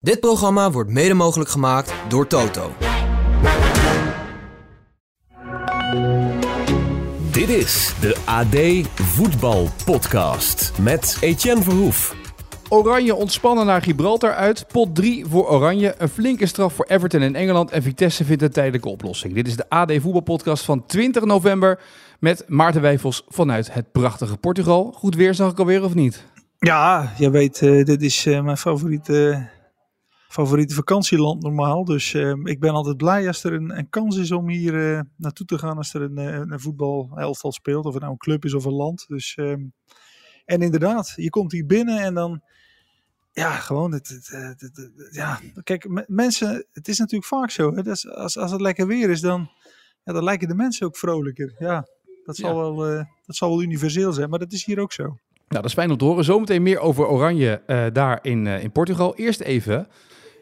Dit programma wordt mede mogelijk gemaakt door Toto. Dit is de AD Voetbal Podcast met Etienne Verhoef. Oranje ontspannen naar Gibraltar uit. Pot 3 voor Oranje. Een flinke straf voor Everton in Engeland. En Vitesse vindt een tijdelijke oplossing. Dit is de AD Voetbalpodcast van 20 november. Met Maarten Wijfels vanuit het prachtige Portugal. Goed weer zag ik alweer of niet? Ja, je weet, uh, dit is uh, mijn favoriete, favoriete vakantieland normaal. Dus uh, ik ben altijd blij als er een, een kans is om hier naartoe te gaan. Als er een, een voetbalelftal speelt. Of het nou een club is of een land. Dus, en inderdaad, je komt hier binnen en dan ja, gewoon. Het, het, het, het ja. Kijk, mensen, het is natuurlijk vaak zo. Hè, dat als, als het lekker weer is, dan, ja, dan lijken de mensen ook vrolijker. Ja, dat zal, ja. wel, uh, dat zal wel universeel zijn, maar dat is hier ook zo. Nou, dat is fijn om te horen. Zometeen meer over Oranje daar in, in Portugal. Eerst even.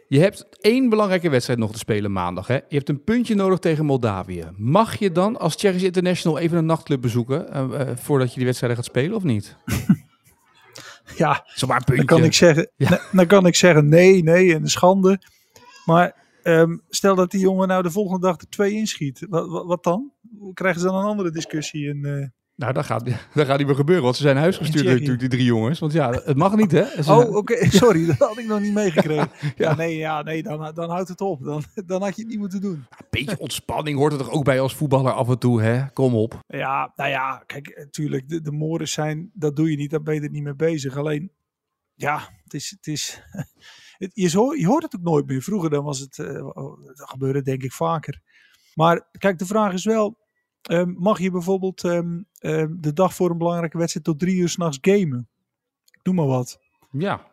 Je hebt één belangrijke wedstrijd nog te spelen maandag. Hè? Je hebt een puntje nodig tegen Moldavië. Mag je dan als Tsjechisch International even een nachtclub bezoeken voordat je die wedstrijden gaat spelen of niet? Ja, Zomaar dan kan, ik zeggen, ja. dan kan ik zeggen nee, nee en schande. Maar um, stel dat die jongen nou de volgende dag er twee inschiet. Wat, wat, wat dan? Krijgen ze dan een andere discussie? In, uh... Nou, dat gaat, dat gaat niet meer gebeuren, want ze zijn naar huis gestuurd natuurlijk, die drie jongens. Want ja, het mag niet, hè? Oh, oké, okay. sorry, dat had ik nog niet meegekregen. ja. ja. nee, ja, nee dan, dan houdt het op. Dan, dan had je het niet moeten doen. Een beetje ontspanning hoort er toch ook bij als voetballer af en toe, hè? Kom op. Ja, nou ja, kijk, natuurlijk, de, de zijn, dat doe je niet, daar ben je er niet mee bezig. Alleen, ja, het is... Het is het, je, hoort, je hoort het ook nooit meer. Vroeger dan was het, uh, dat gebeurde denk ik vaker. Maar kijk, de vraag is wel, um, mag je bijvoorbeeld um, um, de dag voor een belangrijke wedstrijd tot drie uur s'nachts gamen? Ik noem maar wat. Ja.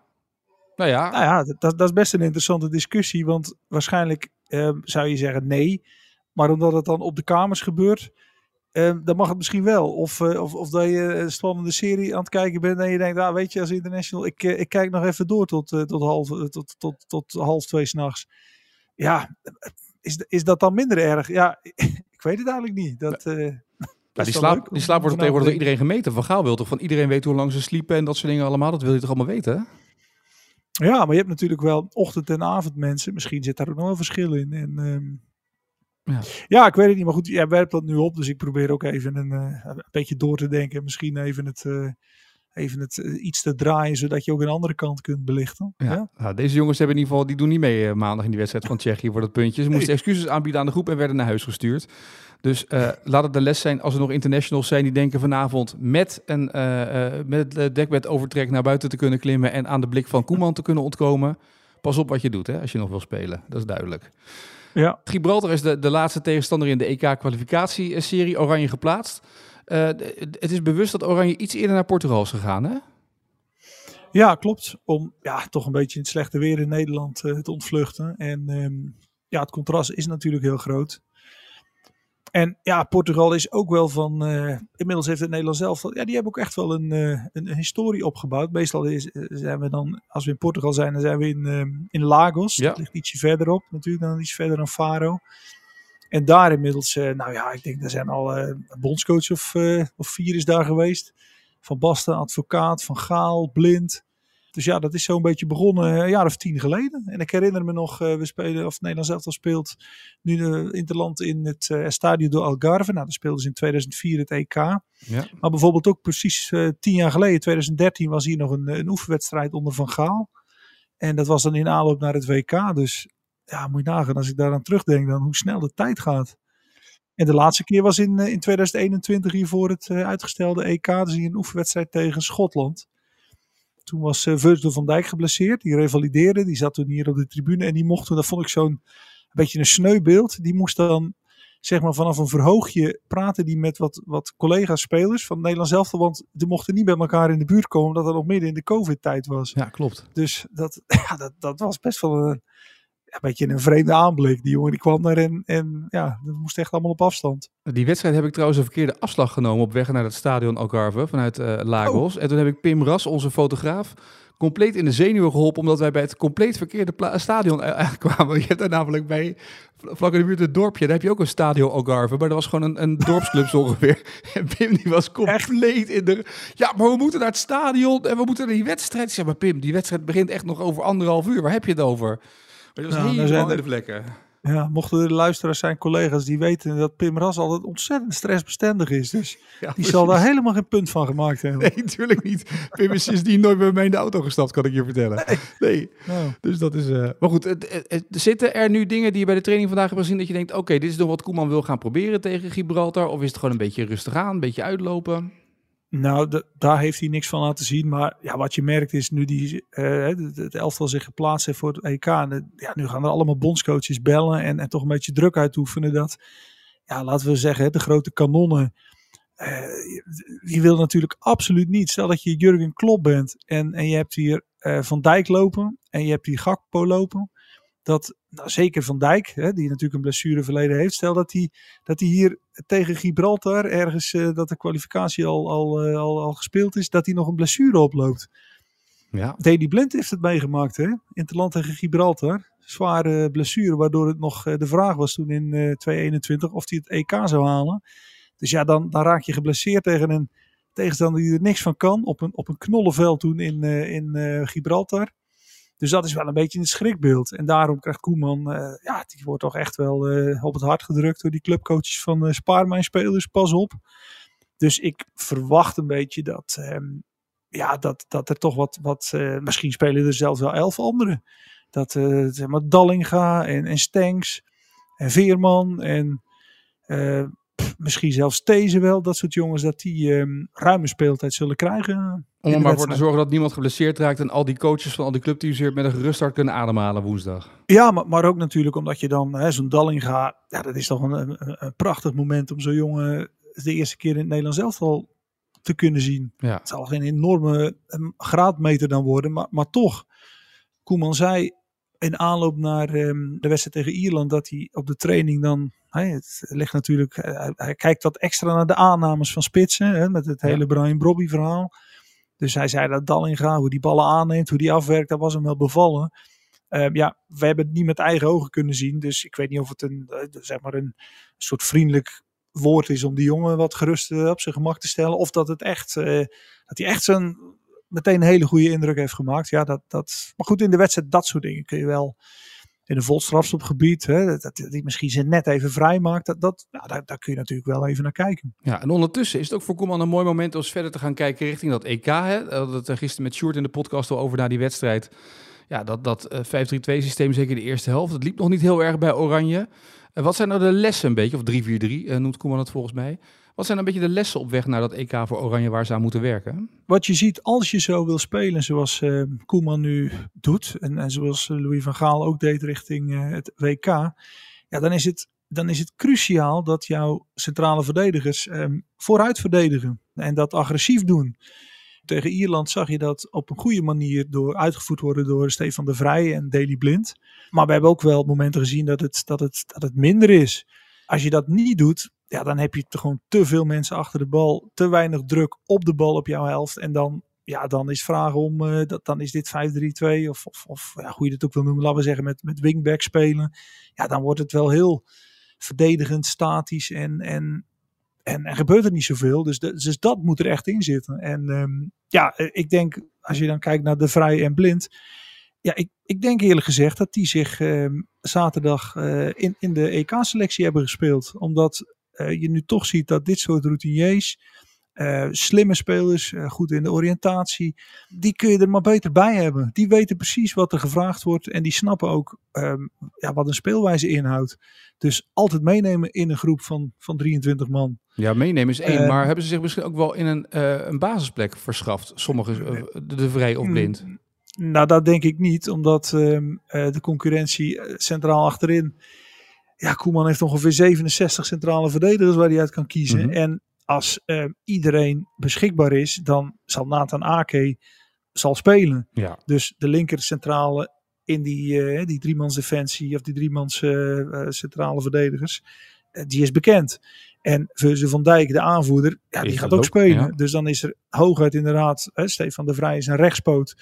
Nou ja. Nou ja, dat, dat is best een interessante discussie, want waarschijnlijk zou je zeggen nee. Maar omdat het dan op de kamers gebeurt, dan mag het misschien wel. Of, uh, of, of dat je een spannende serie aan het kijken bent en je denkt, ah, weet je, als international, ik, uh, ik kijk nog even door tot, uh, tot, half, tot, tot, tot half twee s'nachts. Ja, is, is dat dan minder erg? Ja, ik weet het eigenlijk niet. Dat, ja, die, slaap, die slaap wordt tegenwoordig door iedereen gemeten. Van Gaal wil toch van iedereen weten hoe lang ze sliepen en dat soort dingen allemaal. Dat wil je toch allemaal weten, hè? Ja, maar je hebt natuurlijk wel ochtend- en avondmensen. Misschien zit daar ook nog wel verschil in. En... Um, ja. ja, ik weet het niet. Maar goed, jij werpt dat nu op. Dus ik probeer ook even een, uh, een beetje door te denken. Misschien even het, uh, even het uh, iets te draaien. Zodat je ook een andere kant kunt belichten. Ja. ja? Nou, deze jongens hebben in ieder geval, die doen niet mee maandag in die wedstrijd van Tsjechië voor dat puntje. Ze moesten nee. excuses aanbieden aan de groep en werden naar huis gestuurd. Dus laat het de les zijn als er nog internationals zijn die denken vanavond met, een, met het dekbed overtrek naar buiten te kunnen klimmen. En aan de blik van Koeman te kunnen ontkomen. Pas op wat je doet hè, als je nog wil spelen. Dat is duidelijk. Ja. Gibraltar is de, de laatste tegenstander in de EK-kwalificatieserie Oranje geplaatst. Uh, het is bewust dat Oranje iets eerder naar Portugal is gegaan, hè? Ja, klopt. Om ja, toch een beetje in het slechte weer in Nederland uh, te ontvluchten. En um, ja, het contrast is natuurlijk heel groot. En ja, Portugal is ook wel van. Uh, inmiddels heeft het Nederland zelf. Ja, die hebben ook echt wel een, uh, een, een, historie opgebouwd. Meestal is, zijn we dan, als we in Portugal zijn, dan zijn we in, uh, in Lagos. Ja. Dat ligt ietsje verderop, natuurlijk, dan iets verder dan Faro. En daar inmiddels, nou ja, ik denk, er zijn al een bondscoach of, of vier is daar geweest. Van Basten, advocaat, van Gaal, Blind. Dus ja, dat is zo'n beetje begonnen een jaar of tien geleden. En ik herinner me nog, we spelen, of Nederland zelf al speelt nu de Interland in het uh, Stadio do Algarve. Nou, dat speelden ze in 2004 het EK. Ja. Maar bijvoorbeeld ook precies uh, tien jaar geleden, 2013, was hier nog een, een oefenwedstrijd onder Van Gaal. En dat was dan in aanloop naar het WK. Dus ja, moet je nagaan, als ik daaraan terugdenk, dan hoe snel de tijd gaat. En de laatste keer was in, in 2021 hier voor het uitgestelde EK. Dus hier een oefenwedstrijd tegen Schotland. Toen was uh, Virgil van Dijk geblesseerd. Die revalideerde. Die zat toen hier op de tribune. En die mocht toen, dat vond ik zo'n beetje een sneubeeld. Die moest dan zeg maar vanaf een verhoogje praten die met wat, wat collega's spelers van Nederland zelf. Want die mochten niet bij elkaar in de buurt komen. Omdat dat nog midden in de covid-tijd was. Ja, klopt. Dus dat, ja, dat, dat was best wel een, een beetje een vreemde aanblik. Die jongen die kwam daar en, en ja, dat moest echt allemaal op afstand. Die wedstrijd heb ik trouwens een verkeerde afslag genomen op weg naar het stadion Algarve vanuit uh, Lagos. Oh. En toen heb ik Pim Ras, onze fotograaf, compleet in de zenuwen geholpen. Omdat wij bij het compleet verkeerde stadion kwamen. Je hebt daar namelijk bij, vlak in de buurt het dorpje, daar heb je ook een stadion Algarve. Maar dat was gewoon een, een dorpsclub zo ongeveer. En Pim die was compleet in de... Ja, maar we moeten naar het stadion en we moeten naar die wedstrijd. Zeg maar Pim, die wedstrijd begint echt nog over anderhalf uur. Waar heb je het over? Maar dat was nou, helemaal. Ja, mochten er luisteraars zijn, collega's die weten dat Pim Ras altijd ontzettend stressbestendig is. Dus die zal daar helemaal geen punt van gemaakt hebben. Nee, natuurlijk niet. Pim is sindsdien nooit bij mij in de auto gestapt, kan ik je vertellen. Nee. Nou. Dus dat is... Uh... Maar goed, zitten er nu dingen die je bij de training vandaag hebt gezien dat je denkt, oké, dit is nog wat Koeman wil gaan proberen tegen Gibraltar? Of is het gewoon een beetje rustig aan, een beetje uitlopen? Nou, daar heeft hij niks van laten zien. Maar ja, wat je merkt is nu die, uh, het, elftal zich geplaatst heeft voor het EK. En, ja, nu gaan er allemaal bondscoaches bellen en, en toch een beetje druk uitoefenen. Dat, ja, laten we zeggen, de grote kanonnen. Die wil natuurlijk absoluut niet. Stel dat je Jurgen Klopp bent en, en je hebt hier uh, Van Dijk lopen en je hebt hier Gakpo lopen dat nou, zeker Van Dijk, hè, die natuurlijk een blessureverleden heeft, stel dat hij, dat hij hier tegen Gibraltar, ergens uh, dat de kwalificatie al, al, uh, al, al gespeeld is, dat hij nog een blessure oploopt. Ja. Daley Blind heeft het meegemaakt hè, in het land tegen Gibraltar. Zware blessure, waardoor het nog uh, de vraag was toen in 2021 of hij het EK zou halen. Dus ja, dan, dan raak je geblesseerd tegen een tegenstander die er niks van kan. Op een, op een knollenveld toen in, in Gibraltar. Dus dat is wel een beetje een schrikbeeld. En daarom krijgt Koeman, uh, ja, die wordt toch echt wel uh, op het hart gedrukt door die clubcoaches van uh, spaar mijn spelers, pas op. Dus ik verwacht een beetje dat, um, ja, dat, dat er toch wat, wat misschien spelen er zelfs wel elf anderen. Dat zeg maar Dallinga en, en Stenks en Veerman en misschien zelfs deze wel, dat soort jongens, dat die um, ruime speeltijd zullen krijgen. Om er maar voor te zorgen dat niemand geblesseerd raakt en al die coaches van al die clubteams weer met een gerust hart kunnen ademhalen woensdag. Ja, maar, maar ook natuurlijk omdat je dan zo'n Dalling gaat. Ja, dat is toch een, een, een, prachtig moment om zo'n jongen de eerste keer in het Nederlands elftal te kunnen zien. Ja. Het zal geen enorme graadmeter dan worden, maar, maar toch. Koeman zei in aanloop naar um, de wedstrijd tegen Ierland dat hij op de training dan hij, het ligt natuurlijk, eh, hij, kijkt wat extra naar de aannames van spitsen. Hè, met het hele Brian Brobby verhaal. Dus hij zei dat Dallinga, hoe die ballen aanneemt, hoe die afwerkt, dat was hem wel bevallen. Um, ja, we hebben het niet met eigen ogen kunnen zien. Dus ik weet niet of het een, uh, zeg maar een soort vriendelijk woord is om die jongen wat gerust uh, op zijn gemak te stellen. Of dat het echt, uh, dat hij echt zijn meteen een hele goede indruk heeft gemaakt. Ja, dat, dat, maar goed, in de wedstrijd, dat soort dingen kun je wel in een vol strafstopgebied, hè, dat, hij misschien ze net even vrij maakt, dat, dat, nou, daar, daar, kun je natuurlijk wel even naar kijken. Ja, en ondertussen is het ook voor Koeman een mooi moment om verder te gaan kijken richting dat EK. Hè. Dat het gisteren met Short in de podcast al over naar die wedstrijd. Ja, dat, dat 5-3-2 eh, systeem, zeker de eerste helft, dat liep nog niet heel erg bij Oranje. Uh, wat zijn nou de lessen een beetje, of 3-4-3 uh, noemt Koeman het volgens mij. Wat zijn een beetje de lessen op weg naar dat EK voor Oranje waar ze aan moeten werken? Wat je ziet als je zo wil spelen zoals uh, Koeman nu doet en, en, zoals Louis van Gaal ook deed richting uh, het WK. Ja, dan is het, dan is het cruciaal dat jouw centrale verdedigers um, vooruit verdedigen en dat agressief doen. Tegen Ierland zag je dat op een goede manier door, uitgevoerd worden door Stefan de Vrij en Daley Blind. Maar we hebben ook wel momenten gezien dat het, dat het, dat het minder is. Als je dat niet doet, ja, dan heb je gewoon te veel mensen achter de bal, te weinig druk op de bal op jouw helft. En dan, ja, dan is vraag om, uh, dat, dan is dit 5-3-2 of, of, of ja, hoe je het ook wil noemen, laten we zeggen met, met wingback spelen. Ja, dan wordt het wel heel verdedigend, statisch en, en, en, gebeurt er niet zoveel. Dus, dus dat moet er echt in zitten. En um, ja, ik denk, als je dan kijkt naar de Vrij en Blind, ja, ik, ik denk eerlijk gezegd dat die zich uh, zaterdag uh, in, in de EK-selectie hebben gespeeld. Omdat je nu toch ziet dat dit soort routiniers, uh, slimme spelers, uh, goed in de oriëntatie, die kun je er maar beter bij hebben. Die weten precies wat er gevraagd wordt en die snappen ook um, ja, wat een speelwijze inhoudt. Dus altijd meenemen in een groep van, van 23 man. Ja, meenemen is één, ehm, maar hebben ze zich misschien ook wel in een, een basisplek verschaft? Sommigen de, de vrij of blind? Nou, dat denk ik niet, omdat um, de concurrentie centraal achterin ja, Koeman heeft ongeveer 67 centrale verdedigers waar hij uit kan kiezen. Mhm. En als uh, iedereen beschikbaar is, dan zal Nathan Ake zal spelen. Ja. Dus de linker centrale in die, uh, die driemans defensie of die driemans uh, centrale verdedigers, die is bekend. En Virgil van Dijk, de aanvoerder, ja, die, gaat ook, spelen. Dus dan is er hooguit inderdaad, Stefan de Vrij is een rechtspoot.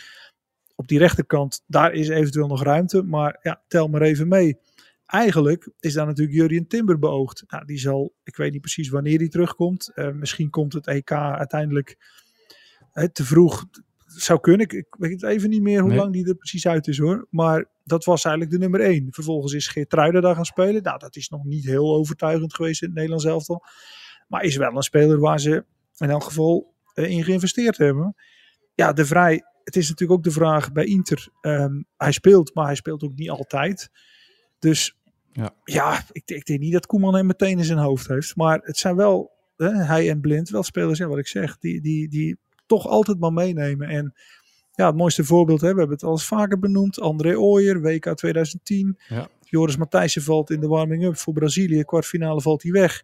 op die rechterkant, daar is eventueel nog ruimte. Maar ja, tel maar even mee. Eigenlijk is daar natuurlijk Jurien Timber beoogd. Nou, die zal, ik weet niet precies wanneer die terugkomt. Uh, misschien komt het EK uiteindelijk uh, te vroeg. Zou kunnen. Ik, ik, weet even niet meer hoe nee. lang die er precies uit is hoor. Maar dat was eigenlijk de nummer één. Vervolgens is Geertruiden daar gaan spelen. Nou, dat is nog niet heel overtuigend geweest in het Nederlands elftal. Maar is wel een speler waar ze in elk geval uh, in geïnvesteerd hebben. Ja, de Vrij. Het is natuurlijk ook de vraag bij Inter. Um, hij speelt, maar hij speelt ook niet altijd. Dus ja, ja ik, ik, denk niet dat Koeman hem meteen in zijn hoofd heeft. Maar het zijn wel, hè, hij en Blind, wel spelers, ja, wat ik zeg, die, die, die toch altijd maar meenemen. En ja, het mooiste voorbeeld, hè, we hebben het al eens vaker benoemd. André Ooyer, WK 2010. Ja. Joris Matthijssen valt in de warming-up voor Brazilië. Kwartfinale valt hij weg.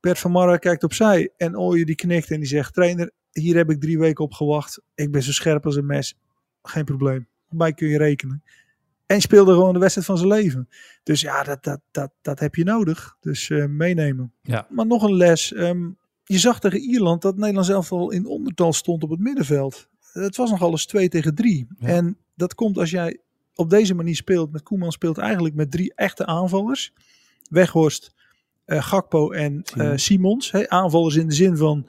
Bert van Marra kijkt opzij en Ooyer die knikt en die zegt... Trainer, hier heb ik drie weken op gewacht. Ik ben zo scherp als een mes. Geen probleem. Op mij kun je rekenen. En speelde gewoon de wedstrijd van zijn leven. Dus ja, dat, dat, dat, dat heb je nodig. Dus uh, meenemen. Ja. Maar nog een les. Um, je zag tegen Ierland dat Nederland zelf al in ondertal stond op het middenveld. Het was nog alles 2 tegen 3. Ja. En dat komt als jij op deze manier speelt. Met Koeman speelt eigenlijk met drie echte aanvallers. Weghorst, uh, Gakpo en uh, Simons. Aanvallers in de zin van,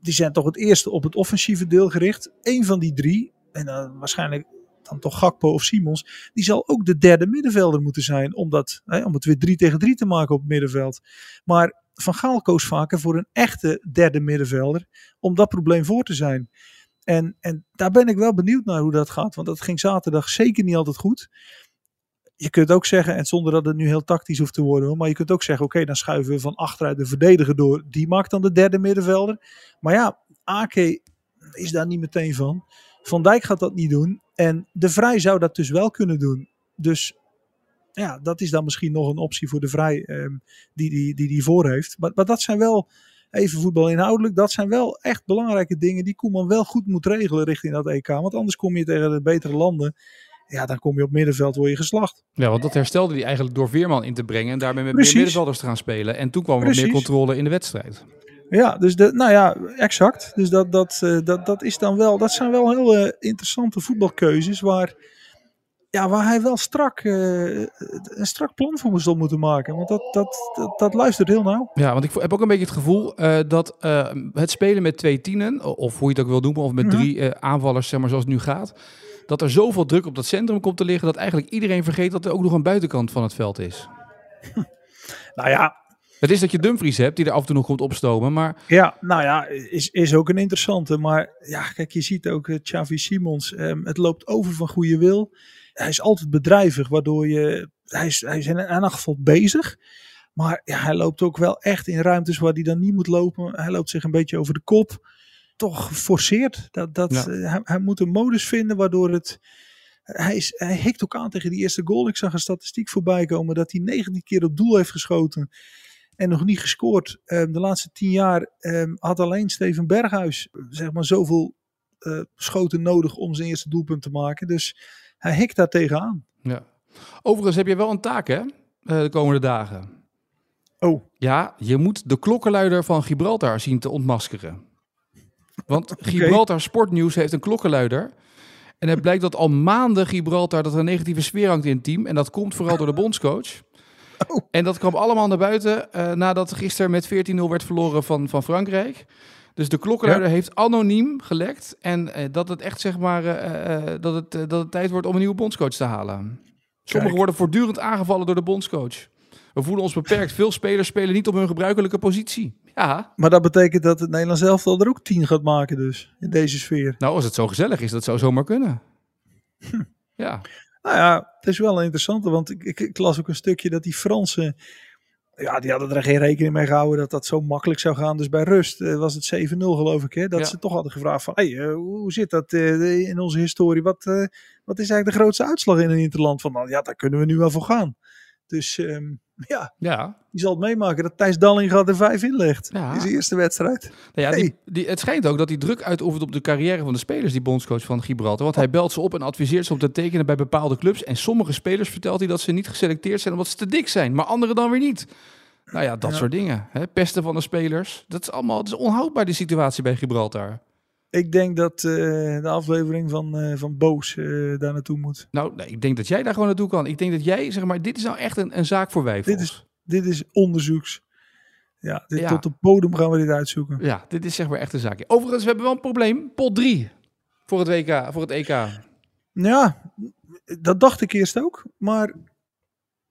die zijn toch het eerste op het offensieve deel gericht. Eén van die drie, en dan waarschijnlijk dan toch Gakpo of Simons, die zal ook de derde middenvelder moeten zijn. Om, dat, hè, om het weer 3 tegen 3 te maken op het middenveld. Maar Van Gaal koos vaker voor een echte derde middenvelder. Om dat probleem voor te zijn. En, en daar ben ik wel benieuwd naar hoe dat gaat. Want dat ging zaterdag zeker niet altijd goed. Je kunt ook zeggen, en zonder dat het nu heel tactisch hoeft te worden, maar je kunt ook zeggen: oké, dan schuiven we van achteruit de verdediger door. Die maakt dan de derde middenvelder. Maar ja, Ake is daar niet meteen van. Van Dijk gaat dat niet doen. En de Vrij zou dat dus wel kunnen doen. Dus ja, dat is dan misschien nog een optie voor de Vrij um, die, die, die die voor heeft. Maar, maar dat zijn wel, even voetbal inhoudelijk, dat zijn wel echt belangrijke dingen die Koeman wel goed moet regelen richting dat EK. Want anders kom je tegen de betere landen. Ja, dan kom je op middenveld, word je geslacht. Ja, want dat herstelde hij eigenlijk door Veerman in te brengen. En daarmee met Precies. meer middenvelders te gaan spelen. En toen kwam er meer controle in de wedstrijd. Ja, dus de, nou ja, exact. Dus dat, dat, uh, dat, dat is dan wel, dat zijn wel heel interessante voetbalkeuzes waar, ja, waar hij wel strak, uh, een strak plan voor zal moeten maken. Want dat, dat, dat, dat, luistert heel nauw. Ja, want ik heb ook een beetje het gevoel dat het spelen met twee tienen, of hoe je het ook wil noemen, of met drie mm -hmm. aanvallers, zeg maar zoals het nu gaat, dat er zoveel druk op dat centrum komt te liggen dat eigenlijk iedereen vergeet dat er ook nog een buitenkant van het veld is. nou ja, het is dat je Dumfries hebt die er af en toe nog komt opstomen, maar... Ja, nou ja, is, is ook een interessante. Maar ja, kijk, je ziet ook uh, Xavi Simons. Um, het loopt over van goede wil. Hij is altijd bedrijvig, waardoor je... Hij is, hij is in ieder geval bezig. Maar ja, hij loopt ook wel echt in ruimtes waar hij dan niet moet lopen. Hij loopt zich een beetje over de kop. Toch geforceerd. Dat, dat, ja. uh, hij, hij moet een modus vinden waardoor het... Hij, is, hij hikt ook aan tegen die eerste goal. Ik zag een statistiek voorbij komen dat hij 19 keer op doel heeft geschoten en nog niet gescoord. Um, de laatste tien jaar um, had alleen Steven Berghuis zeg maar zoveel uh, schoten nodig om zijn eerste doelpunt te maken. Dus hij hikt daar tegenaan. Ja. Overigens heb je wel een taak hè, uh, de komende dagen. Oh. Ja, je moet de klokkenluider van Gibraltar zien te ontmaskeren. Want Gibraltar. Sportnieuws heeft een klokkenluider. En het blijkt dat al maanden Gibraltar dat er een negatieve sfeer hangt in het team. En dat komt vooral door de bondscoach. Oh. En dat kwam allemaal naar buiten uh, nadat gisteren met 14-0 werd verloren van, van Frankrijk. Dus de klokkenluider ja. heeft anoniem gelekt. En uh, dat het echt zeg maar uh, dat, het, dat het tijd wordt om een nieuwe bondscoach te halen. Sommigen worden voortdurend aangevallen door de bondscoach. We voelen ons beperkt. Veel spelers spelen niet op hun gebruikelijke positie. Ja. Maar dat betekent dat het Nederlands elftal er ook tien gaat maken dus, in deze sfeer. Nou, als het zo gezellig is, dat zou zomaar kunnen. Hm. Ja. Nou ja, het is wel een interessante, want ik, ik, ik, las ook een stukje dat die Fransen, ja, die hadden er geen rekening mee gehouden dat dat zo makkelijk zou gaan. Dus bij rust uh, was het 7-0 geloof ik, hè, dat ja. ze toch hadden gevraagd van, hey, uh, hoe zit dat uh, in onze historie? Wat, wat is eigenlijk de grootste uitslag in een interland? Van, nou, ja, daar kunnen we nu wel voor gaan. Dus um, ja, ja, je zal het meemaken dat Thijs Dallinga er vijf inlegt ja. in zijn eerste wedstrijd. Nou ja, hey. die, die, het schijnt ook dat hij druk uitoefent op de carrière van de spelers, die bondscoach van Gibraltar. Want hij belt ze op en adviseert ze om te tekenen bij bepaalde clubs. En sommige spelers vertelt hij dat ze niet geselecteerd zijn omdat ze te dik zijn, maar anderen dan weer niet. Nou ja, dat ja. soort dingen. Hè? Pesten van de spelers. Dat is allemaal het is onhoudbaar, die situatie bij Gibraltar. Ik denk dat uh, de aflevering van, uh, van Boos uh, daar naartoe moet. Nou, nee, ik denk dat jij daar gewoon naartoe kan. Ik denk dat jij, zeg maar, dit is nou echt een, een zaak voor wij. Dit is, dit is onderzoeks. Ja, dit, ja, tot de bodem gaan we dit uitzoeken. Ja, dit is zeg maar echt een zaakje. Overigens, we hebben wel een probleem. Pot 3 voor het WK, voor het EK. Ja, dat dacht ik eerst ook. Maar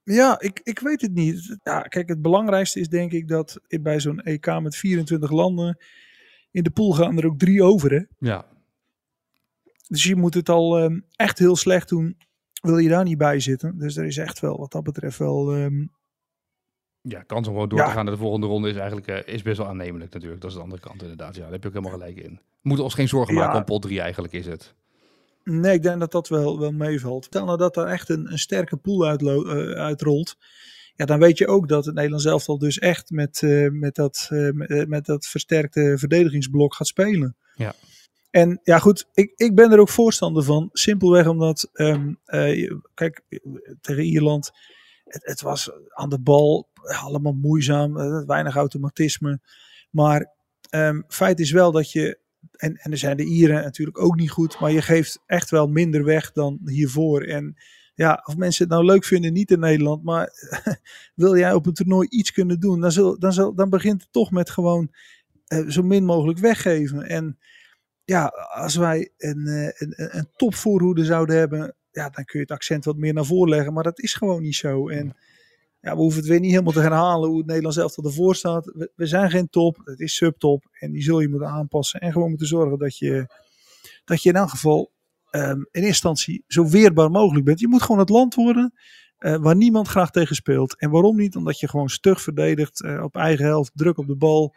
ja, ik, ik weet het niet. Ja, kijk, het belangrijkste is denk ik dat bij zo'n EK met 24 landen in de pool gaan er ook drie over. Hè? Ja. Dus je moet het al um, echt heel slecht doen. Wil je daar niet bij zitten. Dus er is echt wel, wat dat betreft, wel. Um, ja, kans om gewoon door ja. te gaan naar de volgende ronde is eigenlijk uh, is best wel aannemelijk natuurlijk. Dat is de andere kant inderdaad. Ja, daar heb je ook helemaal gelijk in. We moeten ons geen zorgen maken om pot 3 eigenlijk is het. Nee, ik denk dat dat wel, wel meevalt. Stel nou dat er echt een, een sterke pool uitlo- uh, uitrolt. Ja, dan weet je ook dat het Nederlands elftal dus echt met, uh, met, dat, uh, met, met, dat versterkte verdedigingsblok gaat spelen. Ja. En ja, goed, ik, ik ben er ook voorstander van. Simpelweg omdat, um, kijk, tegen Ierland, het, het, was aan de bal allemaal moeizaam, weinig automatisme. Maar um, feit is wel dat je en, en er zijn de Ieren natuurlijk ook niet goed, maar je geeft echt wel minder weg dan hiervoor. En ja, of mensen het nou leuk vinden, niet in Nederland, maar wil jij op een toernooi iets kunnen doen, dan, dan, dan begint het toch met gewoon uh, zo min mogelijk weggeven. En ja, als wij een, een, een topvoorhoede zouden hebben, ja, dan kun je het accent wat meer naar voren leggen, maar dat is gewoon niet zo. En ja, we hoeven het weer niet helemaal te herhalen hoe het Nederlands elftal ervoor staat. We, we, zijn geen top, het is subtop en die zul je moeten aanpassen en gewoon moeten zorgen dat je, dat je in elk geval um, in eerste instantie zo weerbaar mogelijk bent. Je moet gewoon het land worden uh, waar niemand graag tegen speelt. En waarom niet? Omdat je gewoon stug verdedigt, uh, op eigen helft, druk op de bal.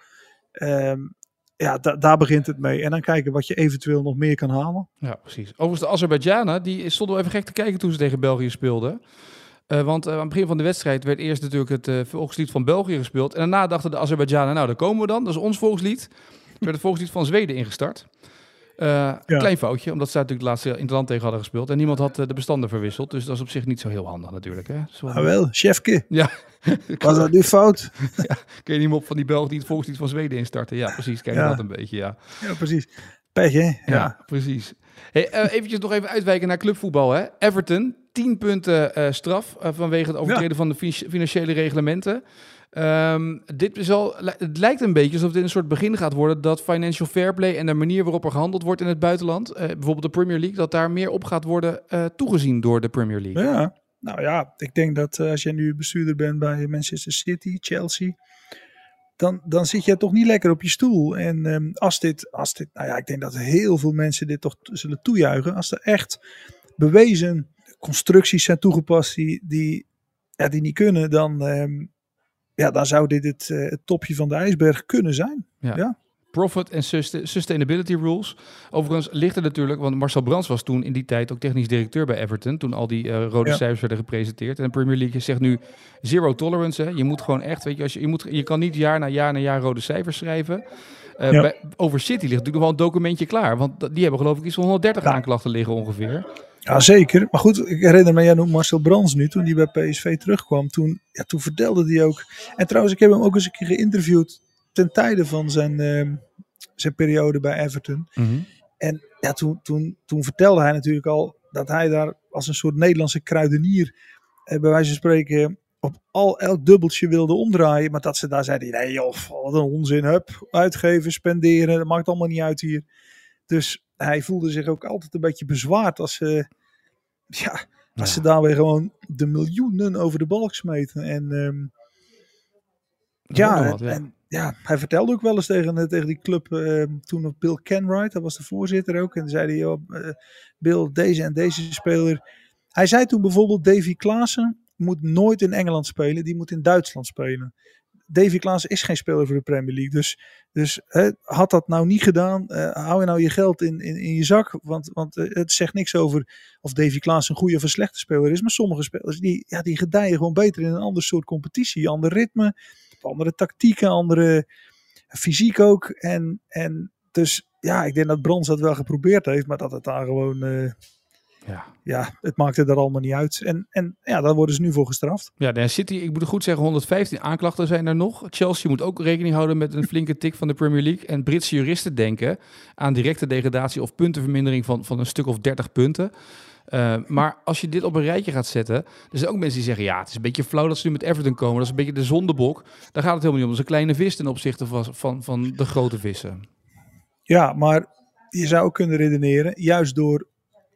Um, ja, da daar begint het mee. En dan kijken wat je eventueel nog meer kan halen. Ja, precies. Overigens, de Azerbeidzjanen, die stonden wel even gek te kijken toen ze tegen België speelden. Uh, want aan het begin van de wedstrijd werd eerst natuurlijk het volkslied van België gespeeld. En daarna dachten de Azerbeidzjanen, nou daar komen we dan. Dat is ons volkslied. Er werd het volkslied van Zweden ingestart. Ja. Klein foutje, omdat ze natuurlijk het laatste in het land tegen hadden gespeeld. En niemand had de bestanden verwisseld. Dus dat is op zich niet zo heel handig natuurlijk. Hè? Zo... Ah wel, chefke. Ja. Was dat nu fout? ja, kun je niet op van die Belgen die het volkslied van Zweden instarten. Ja, precies. Kijk ja. dat een beetje, ja. Ja, precies. Pech, hè? Ja, ja precies. Hey, uh, eventjes nog even uitwijken naar clubvoetbal. Hè? Everton, 10 punten uh, straf uh, vanwege het overtreden ja. van de financiële reglementen. Um, dit is al, het lijkt een beetje alsof dit een soort begin gaat worden dat financial fair play en de manier waarop er gehandeld wordt in het buitenland, bijvoorbeeld de Premier League, dat daar meer op gaat worden toegezien door de Premier League. Ja, nou ja, ik denk dat als jij nu bestuurder bent bij Manchester City, Chelsea, dan, dan zit je toch niet lekker op je stoel. En um, als, dit, als dit, nou ja, ik denk dat heel veel mensen dit toch zullen toejuichen. Als er echt bewezen constructies zijn toegepast die, die, die niet kunnen, dan, um, ja, dan zou dit het, uh, het, topje van de ijsberg kunnen zijn. Ja. ja. Profit en sustainability rules. Overigens ligt er natuurlijk, want Marcel Brands was toen in die tijd ook technisch directeur bij Everton. Toen al die uh, rode ja. cijfers werden gepresenteerd. En de Premier League zegt nu zero tolerance. Hè. Je moet gewoon echt, weet je, als je, je, moet, je kan niet jaar na jaar na jaar rode cijfers schrijven. Uh, ja. bij, over City ligt natuurlijk nog wel een documentje klaar. Want die hebben geloof ik iets van 130 ja. aanklachten liggen ongeveer. Ja, zeker. Maar goed, ik herinner me, jij noemt Marcel Brands nu, toen hij bij PSV terugkwam. Toen, ja, toen vertelde hij ook. En trouwens, ik heb hem ook eens een keer geïnterviewd ten tijde van zijn, uh, zijn periode bij Everton. Mm -hmm. En ja, toen, toen, toen vertelde hij natuurlijk al dat hij daar als een soort Nederlandse kruidenier, eh, bij wijze van spreken, op al elk dubbeltje wilde omdraaien. Maar dat ze daar zeiden, nee joh, wat een onzin, hup, uitgeven, spenderen, dat maakt allemaal niet uit hier. Dus hij voelde zich ook altijd een beetje bezwaard als ze, ja, als ja. ze daar weer gewoon de miljoenen over de balk smeten. En um, ja, wat, ja. En, ja, hij vertelde ook wel eens tegen, tegen die club, uh, toen op Bill Kenwright, dat was de voorzitter ook. En dan zei hij, uh, Bill, deze en deze speler. Hij zei toen bijvoorbeeld, Davy Klaassen moet nooit in Engeland spelen, die moet in Duitsland spelen. Davy Klaassen is geen speler voor de Premier League. Dus, dus hè, had dat nou niet gedaan, uh, hou je nou je geld in, in, in je zak. Want, want uh, het zegt niks over of Davy Klaassen een goede of een slechte speler is. Maar sommige spelers die, ja, die gedijen gewoon beter in een ander soort competitie. Ander ritme, andere tactieken, andere fysiek ook. En, en dus ja, ik denk dat Brons dat wel geprobeerd heeft, maar dat het daar gewoon Ja. ja, het maakte er allemaal niet uit. En, en ja, daar worden ze nu voor gestraft. Ja, de City, ik moet goed zeggen, 115 aanklachten zijn er nog. Chelsea moet ook rekening houden met een flinke tik van de Premier League. En Britse juristen denken aan directe degradatie of puntenvermindering van, van een stuk of 30 punten. Uh, maar als je dit op een rijtje gaat zetten, er zijn ook mensen die zeggen, ja, het is een beetje flauw dat ze nu met Everton komen. Dat is een beetje de zondebok. Daar gaat het helemaal niet om. Dat is een kleine vis ten opzichte van, van, van de grote vissen. Ja, maar je zou ook kunnen redeneren, juist door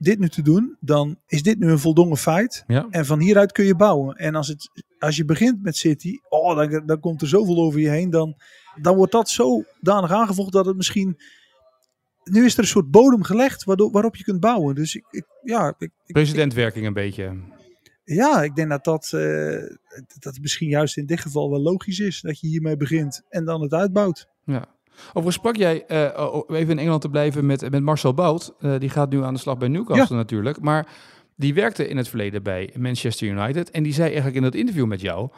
dit nu te doen, dan is dit nu een voldongen feit. Ja. En van hieruit kun je bouwen. En als, het, als je begint met City, oh, dan, dan komt er zoveel over je heen. Dan, dan wordt dat zodanig aangevoegd dat het misschien... Nu is er een soort bodem gelegd waardoor, waarop je kunt bouwen. Dus ik, ik ja... Ik, Presidentwerking een beetje. Ja, ik denk dat dat, uh, dat misschien juist in dit geval wel logisch is. Dat je hiermee begint en dan het uitbouwt. Ja. Overigens sprak jij, uh, even in Engeland te blijven, met, met Marcel Bout. Uh, die gaat nu aan de slag bij Newcastle ja. natuurlijk. Maar die werkte in het verleden bij Manchester United. En die zei eigenlijk in dat interview met jou...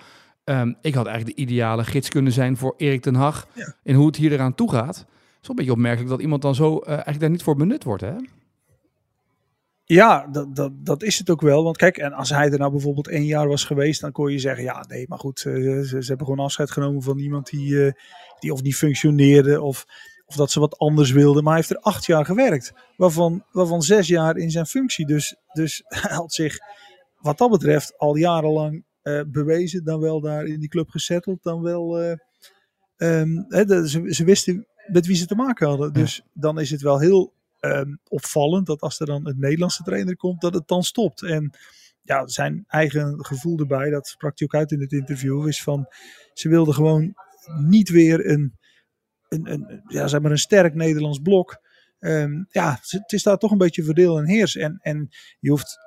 Um, ik had eigenlijk de ideale gids kunnen zijn voor Erik ten Hag... Ja. in hoe het hier eraan toe gaat. Het is wel een beetje opmerkelijk dat iemand dan zo uh, eigenlijk daar niet voor benut wordt, hè? Ja, dat, dat, dat is het ook wel. Want kijk, en als hij er nou bijvoorbeeld één jaar was geweest, dan kon je zeggen: ja, nee, maar goed, uh, ze, ze, hebben gewoon afscheid genomen van iemand die, uh, die of niet functioneerde of, of dat ze wat anders wilden. Maar hij heeft er acht jaar gewerkt, waarvan, waarvan zes jaar in zijn functie. Dus, dus hij had zich, wat dat betreft, al jarenlang uh, bewezen, dan wel daar in die club gesetteld, dan wel. Um, de, ze, ze wisten met wie ze te maken hadden. Dus ja. dan is het wel heel um, opvallend dat als er dan een Nederlandse trainer komt, dat het dan stopt. En ja, zijn eigen gevoel erbij, dat sprak hij ook uit in het interview, is van ze wilden gewoon niet weer een, een, een, ja, zeg maar een sterk Nederlands blok. Um, ja, het is daar toch een beetje verdeel en heers. En, en je hoeft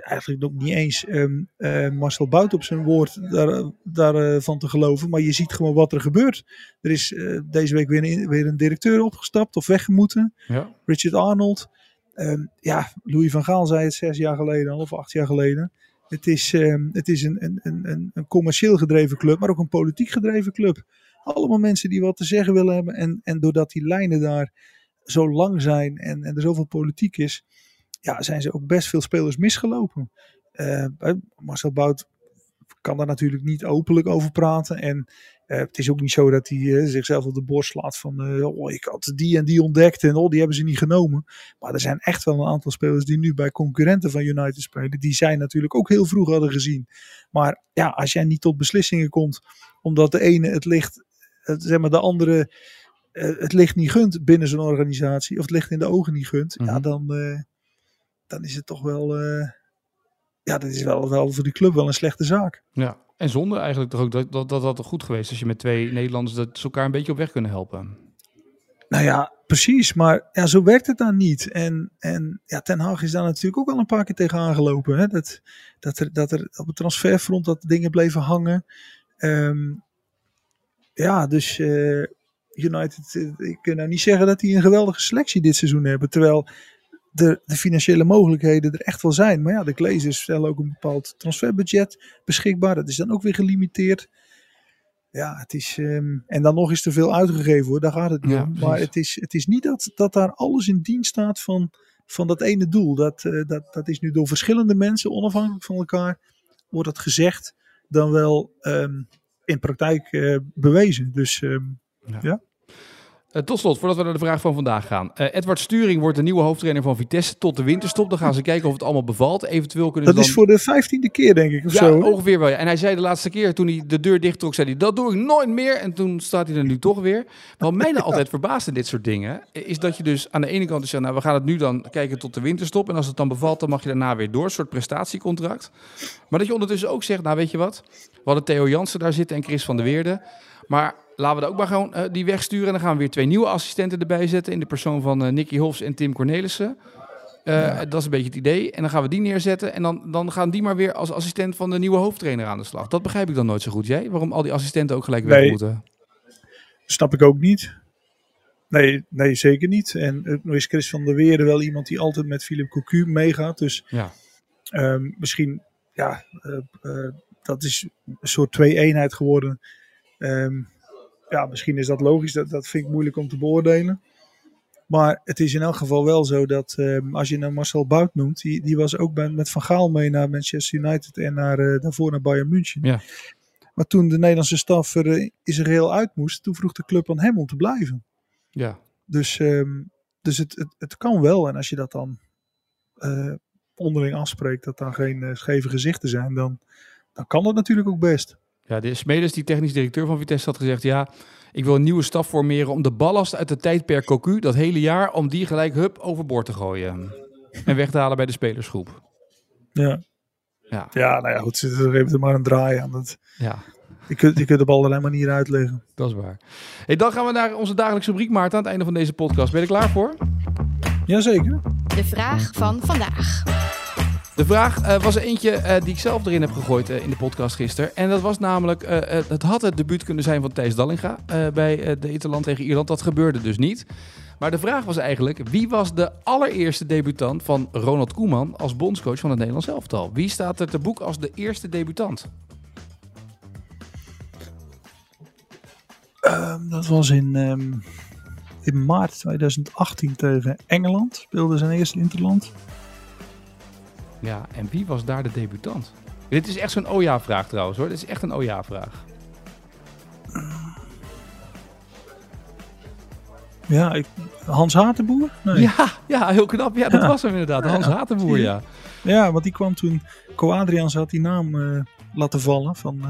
eigenlijk ook niet eens um, uh, Marcel Bout op zijn woord daarvan daar, uh, van te geloven. Maar je ziet gewoon wat er gebeurt. Er is uh, deze week weer een, weer een directeur opgestapt of weggemoeten. Ja. Richard Arnold. Um, ja, Louis van Gaal zei het zes jaar geleden of acht jaar geleden. Het is, um, het is een, een, een, een commercieel gedreven club, maar ook een politiek gedreven club. Allemaal mensen die wat te zeggen willen hebben. En, en doordat die lijnen daar zo lang zijn en, en er zoveel politiek is ja, zijn ze ook best veel spelers misgelopen. Uh, Marcel Bout kan daar natuurlijk niet openlijk over praten. En uh, het is ook niet zo dat hij uh, zichzelf op de borst slaat van... oh, ik had die en die ontdekt en oh, die hebben ze niet genomen. Maar er zijn echt wel een aantal spelers die nu bij concurrenten van United spelen. Die zij natuurlijk ook heel vroeg hadden gezien. Maar ja, als jij niet tot beslissingen komt... omdat de ene het licht, het, zeg maar de andere... het licht niet gunt binnen zo'n organisatie, of het licht in de ogen niet gunt, mm -hmm. ja, dan, dan is het toch wel, uh, ja, dat is wel, wel voor die club wel een slechte zaak. Ja, en zonder eigenlijk toch ook dat dat, dat, dat goed geweest als je met twee Nederlanders dat ze elkaar een beetje op weg kunnen helpen. Nou ja, precies, maar ja, zo werkt het dan niet. En, en ja, Ten Hag is daar natuurlijk ook al een paar keer tegen aangelopen. Hè? Dat, dat, er, dat er op het transferfront dat dingen bleven hangen. Um, ja, dus uh, United, ik kan nou niet zeggen dat die een geweldige selectie dit seizoen hebben. Terwijl de, de, financiële mogelijkheden er echt wel zijn. Maar ja, de glazers stellen ook een bepaald transferbudget beschikbaar. Dat is dan ook weer gelimiteerd. Ja, het is. Um, en dan nog eens te veel uitgegeven hoor, daar gaat het niet Ja, om. Maar het is, het is niet dat, dat daar alles in dienst staat van, van dat ene doel. Dat, uh, dat, dat is nu door verschillende mensen, onafhankelijk van elkaar, wordt dat gezegd, dan wel um, in praktijk uh, bewezen. Dus um, Ja. ja. Eh, tot slot, voordat we naar de vraag van vandaag gaan. Eh, Edward Sturing wordt de nieuwe hoofdtrainer van Vitesse tot de winterstop. Dan gaan ze kijken of het allemaal bevalt. Eventueel kunnen dat ze is dan... voor de vijftiende keer, denk ik, of Ja, zo. ongeveer wel. Ja. En hij zei de laatste keer toen hij de deur dicht trok, zei hij, dat doe ik nooit meer. En toen staat hij er nu toch weer. Wat mij nou altijd verbaast in dit soort dingen, is dat je dus aan de ene kant dus zegt, nou we gaan het nu dan kijken tot de winterstop. En als het dan bevalt, dan mag je daarna weer door. Een soort prestatiecontract. Maar dat je ondertussen ook zegt, nou weet je wat, we hadden Theo Jansen daar zitten en Chris van der Weerde. Maar laten we er ook maar gewoon uh, die wegsturen. En dan gaan we weer twee nieuwe assistenten erbij zetten. In de persoon van uh, Nicky Hofs en Tim Cornelissen. Uh, ja. Dat is een beetje het idee. En dan gaan we die neerzetten. En dan, dan gaan die maar weer als assistent van de nieuwe hoofdtrainer aan de slag. Dat begrijp ik dan nooit zo goed. Jij? Waarom al die assistenten ook gelijk weg moeten? Snap ik ook niet. Nee, nee, zeker niet. En nu is Chris van der Weerde wel iemand die altijd met Philip Cocu meegaat. Dus Ja. um, misschien, ja, dat is een soort twee-eenheid geworden. Um, ja, misschien is dat logisch. Dat, dat vind ik moeilijk om te beoordelen. Maar het is in elk geval wel zo dat ehm, als je nou Marcel Bout noemt, die, die was ook bij, met Van Gaal mee naar Manchester United en naar, eh, daarvoor naar Bayern München. Ja. Maar toen de Nederlandse staf er uh, Israël uit moest, toen vroeg de club aan hem om te blijven. Ja. Dus, um, dus het, het, het, kan wel. En als je dat dan uh, onderling afspreekt, dat dan geen scheve gezichten zijn, dan, dan kan dat natuurlijk ook best. Ja, de Smedes, die technisch directeur van Vitesse, had gezegd: Ja, ik wil een nieuwe staf formeren om de ballast uit de tijdperk Cocu, dat hele jaar, om die gelijk hup overboord te gooien. En weg te halen bij de spelersgroep. Ja. Ja, ja nou ja, goed, er heeft er maar een draai aan. Dat, ja. je, kunt, je kunt op allerlei manieren uitleggen. Dat is waar. Hey, dan gaan we naar onze dagelijkse rubriek, Maarten, aan het einde van deze podcast. Ben je er klaar voor? Jazeker. De vraag van vandaag. De vraag uh, was eentje uh, die ik zelf erin heb gegooid uh, in de podcast gisteren. En dat was namelijk, het had het debuut kunnen zijn van Thijs Dallinga bij de Interland tegen Ierland. Dat gebeurde dus niet. Maar de vraag was eigenlijk, wie was de allereerste debutant van Ronald Koeman als bondscoach van het Nederlands elftal? Wie staat er te boek als de eerste debutant? Um, dat was in, um, in maart 2018 tegen Engeland. Speelde zijn eerste Interland. Ja, en wie was daar de debutant? Dit is echt zo'n OJA-vraag trouwens hoor. Dit is echt een OJA-vraag. Ja, ik, Hans Hatenboer? Nee. Ja, ja, heel knap. Ja, dat ja. was hem inderdaad. Hans ja. Hatenboer, ja. Ja, want die kwam toen... Co-Adriaans had die naam uh, laten vallen van uh,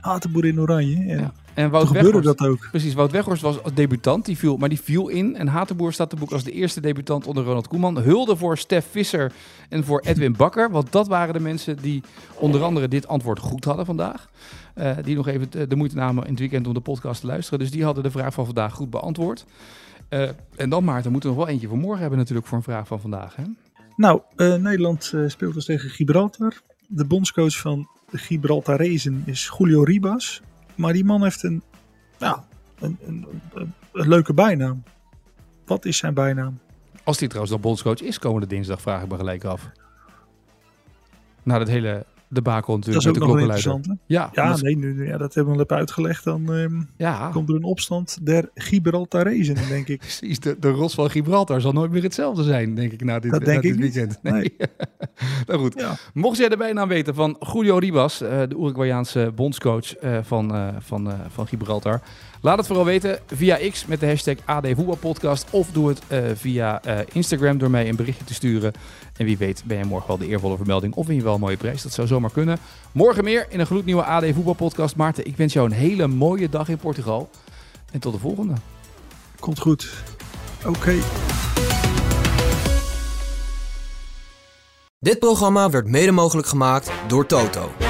Hatenboer in Oranje. En ja. En Wout Weghorst, dat ook. Precies, Wout Weghorst was als debutant, die viel, maar die viel in. En Hatenboer staat te boek als de eerste debutant onder Ronald Koeman. Hulde voor Stef Visser en voor Edwin Bakker. Want dat waren de mensen die onder andere dit antwoord goed hadden vandaag. Uh, die nog even de moeite namen in het weekend om de podcast te luisteren. Dus die hadden de vraag van vandaag goed beantwoord. Uh, en dan Maarten, moeten we nog wel eentje voor morgen hebben natuurlijk voor een vraag van vandaag. Hè? Nou, uh, Nederland speelt dus tegen Gibraltar. De bondscoach van de Gibraltarezen is Julio Ribas. Maar die man heeft een, ja, een, een, een, leuke bijnaam. Wat is zijn bijnaam? Als hij trouwens nog bondscoach is komende dinsdag, vraag ik me gelijk af. Na dat hele debakel natuurlijk dat is ook de nog klokkenluider. Ja, ja nee, nu, ja, dat hebben we even uitgelegd. Dan um, ja. komt er een opstand der Gibraltarezen, denk ik. Precies, de, de rots van Gibraltar zal nooit meer hetzelfde zijn, denk ik, na dit, dat denk na dit ik weekend. Nee. nee. nou goed, ja. mocht jij de bijnaam weten van Julio Ribas, uh, de Uruguayaanse bondscoach uh, van, uh, van, van Gibraltar, laat het vooral weten via X met de hashtag AD Voetbalpodcast of doe het via Instagram door mij een berichtje te sturen. En wie weet ben je morgen wel de eervolle vermelding of win je wel een mooie prijs. Dat zou zomaar kunnen. Morgen meer in een gloednieuwe AD Voetbalpodcast. Maarten, ik wens jou een hele mooie dag in Portugal. En tot de volgende. Komt goed. Oké. Okay. Dit programma werd mede mogelijk gemaakt door Toto.